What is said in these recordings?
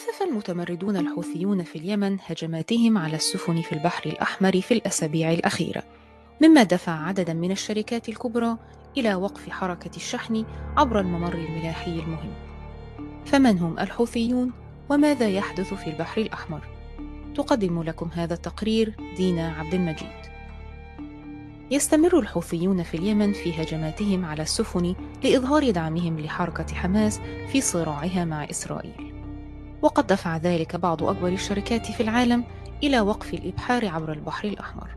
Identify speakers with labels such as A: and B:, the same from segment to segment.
A: كثف المتمردون الحوثيون في اليمن هجماتهم على السفن في البحر الأحمر في الأسابيع الأخيرة مما دفع عددا من الشركات الكبرى إلى وقف حركة الشحن عبر الممر الملاحي المهم. فمن هم الحوثيون وماذا يحدث في البحر الأحمر؟ تقدم لكم هذا التقرير دينا عبد المجيد. يستمر الحوثيون في اليمن في هجماتهم على السفن لإظهار دعمهم لحركة حماس في صراعها مع إسرائيل. وقد دفع ذلك بعض أكبر الشركات في العالم إلى وقف الإبحار عبر البحر الأحمر.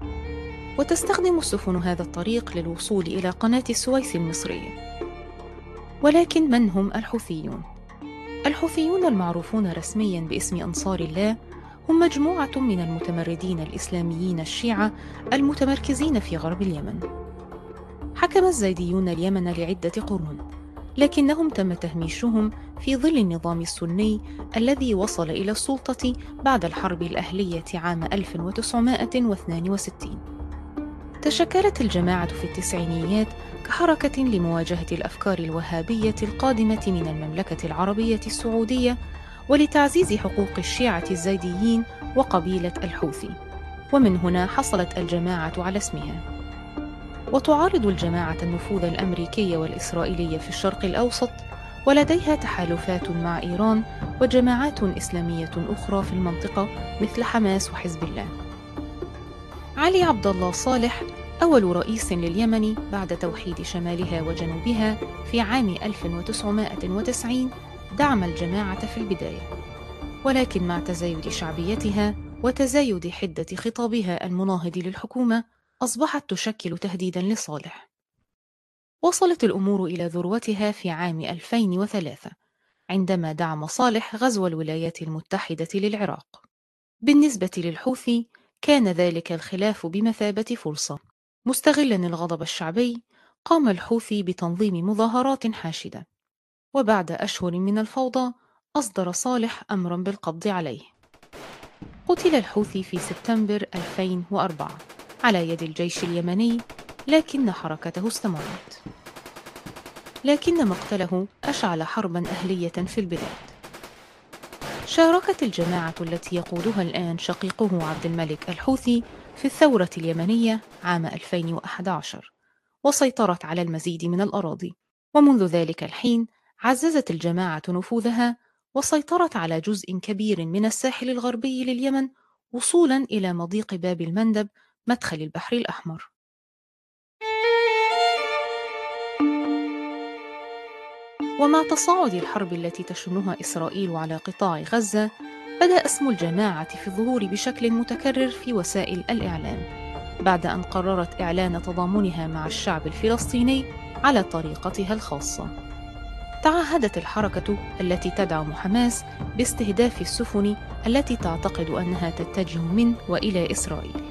A: وتستخدم السفن هذا الطريق للوصول إلى قناة السويس المصرية ولكن من هم الحوثيون؟ الحوثيون المعروفون رسميا باسم أنصار الله هم مجموعة من المتمردين الإسلاميين الشيعة المتمركزين في غرب اليمن. حكم الزيديون اليمن لعدة قرون لكنهم تم تهميشهم في ظل النظام السني الذي وصل إلى السلطة بعد الحرب الأهلية عام 1962 تشكلت الجماعة في التسعينيات كحركة لمواجهة الأفكار الوهابية القادمة من المملكة العربية السعودية ولتعزيز حقوق الشيعة الزيديين وقبيلة الحوثي. ومن هنا حصلت الجماعة على اسمها. وتعارض الجماعة النفوذ الأمريكي والإسرائيلي في الشرق الأوسط ولديها تحالفات مع إيران وجماعات إسلامية أخرى في المنطقة مثل حماس وحزب الله. علي عبد الله صالح أول رئيس لليمن بعد توحيد شمالها وجنوبها في عام 1990 دعم الجماعة في البداية، ولكن مع تزايد شعبيتها وتزايد حدة خطابها المناهض للحكومة أصبحت تشكل تهديدا لصالح وصلت الأمور إلى ذروتها في عام 2003 عندما دعم صالح غزو الولايات المتحدة للعراق. بالنسبة للحوثي كان ذلك الخلاف بمثابة فرصة. مستغلا الغضب الشعبي قام الحوثي بتنظيم مظاهرات حاشدة. وبعد أشهر من الفوضى أصدر صالح أمرا بالقبض عليه. قتل الحوثي في سبتمبر 2004 على يد الجيش اليمني لكن حركته استمرت. لكن مقتله أشعل حربا أهلية في البلاد. شاركت الجماعة التي يقودها الآن شقيقه عبد الملك الحوثي في الثورة اليمنية عام 2011 وسيطرت على المزيد من الأراضي. ومنذ ذلك الحين عززت الجماعة نفوذها وسيطرت على جزء كبير من الساحل الغربي لليمن وصولا إلى مضيق باب المندب مدخل البحر الأحمر. ومع تصاعد الحرب التي تشنها إسرائيل على قطاع غزة بدأ اسم الجماعة في الظهور بشكل متكرر في وسائل الإعلام بعد أن قررت إعلان تضامنها مع الشعب الفلسطيني على طريقتها الخاصة. تعهدت الحركة التي تدعم حماس باستهداف السفن التي تعتقد أنها تتجه من وإلى إسرائيل.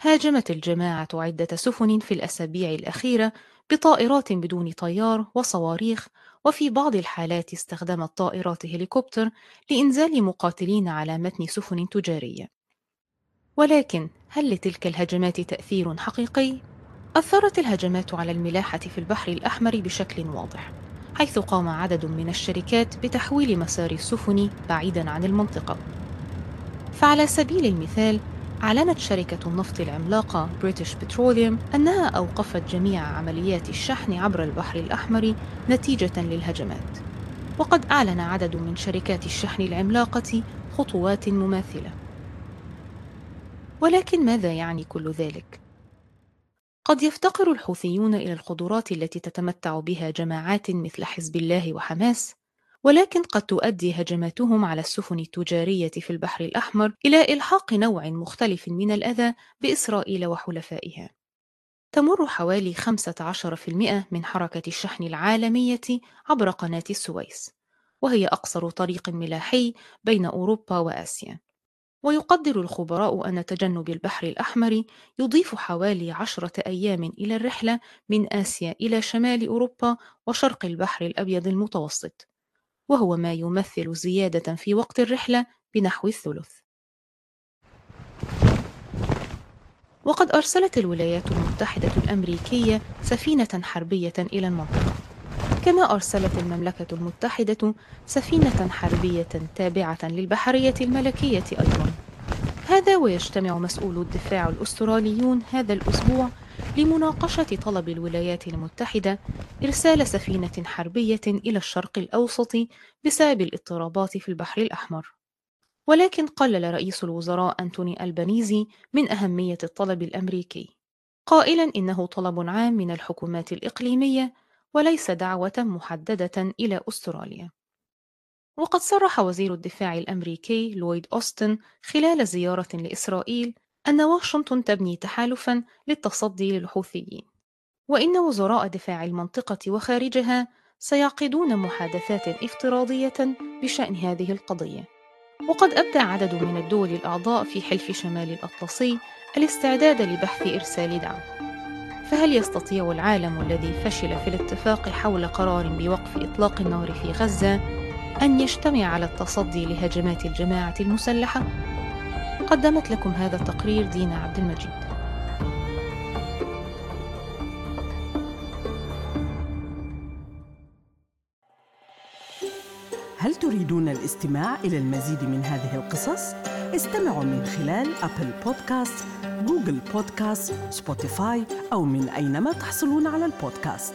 A: هاجمت الجماعة عدة سفن في الأسابيع الأخيرة بطائرات بدون طيار وصواريخ وفي بعض الحالات استخدمت طائرات هليكوبتر لإنزال مقاتلين على متن سفن تجارية ولكن هل لتلك الهجمات تأثير حقيقي؟ أثرت الهجمات على الملاحة في البحر الأحمر بشكل واضح حيث قام عدد من الشركات بتحويل مسار السفن بعيدا عن المنطقة فعلى سبيل المثال أعلنت شركة النفط العملاقة بريتش بتروليوم أنها أوقفت جميع عمليات الشحن عبر البحر الأحمر نتيجة للهجمات وقد أعلن عدد من شركات الشحن العملاقة خطوات مماثلة ولكن ماذا يعني كل ذلك؟ قد يفتقر الحوثيون إلى القدرات التي تتمتع بها جماعات مثل حزب الله وحماس ولكن قد تؤدي هجماتهم على السفن التجارية في البحر الأحمر إلى إلحاق نوع مختلف من الأذى بإسرائيل وحلفائها. تمر حوالي 15% من حركة الشحن العالمية عبر قناة السويس، وهي أقصر طريق ملاحي بين أوروبا وآسيا. ويقدر الخبراء أن تجنب البحر الأحمر يضيف حوالي عشرة أيام إلى الرحلة من آسيا إلى شمال أوروبا وشرق البحر الأبيض المتوسط وهو ما يمثل زيادة في وقت الرحلة بنحو الثلث. وقد أرسلت الولايات المتحدة الأمريكية سفينة حربية إلى المنطقة. كما أرسلت المملكة المتحدة سفينة حربية تابعة للبحرية الملكية أيضا. هذا ويجتمع مسؤولو الدفاع الأستراليون هذا الأسبوع لمناقشة طلب الولايات المتحدة إرسال سفينة حربية إلى الشرق الأوسط بسبب الاضطرابات في البحر الأحمر. ولكن قلل رئيس الوزراء أنتوني ألبانيزي من أهمية الطلب الأمريكي قائلا إنه طلب عام من الحكومات الإقليمية وليس دعوة محددة إلى أستراليا. وقد صرح وزير الدفاع الأمريكي لويد أوستن خلال زيارة لإسرائيل أن واشنطن تبني تحالفًا للتصدي للحوثيين، وإن وزراء دفاع المنطقة وخارجها سيعقدون محادثات افتراضية بشأن هذه القضية. وقد أبدى عدد من الدول الأعضاء في حلف شمال الأطلسي الاستعداد لبحث إرسال دعم. فهل يستطيع العالم الذي فشل في الاتفاق حول قرار بوقف إطلاق النار في غزة أن يجتمع على التصدي لهجمات الجماعة المسلحة؟ قدمت لكم هذا التقرير دينا عبد المجيد.
B: هل تريدون الاستماع إلى المزيد من هذه القصص؟ استمعوا من خلال أبل بودكاست، جوجل بودكاست، سبوتيفاي أو من أينما تحصلون على البودكاست.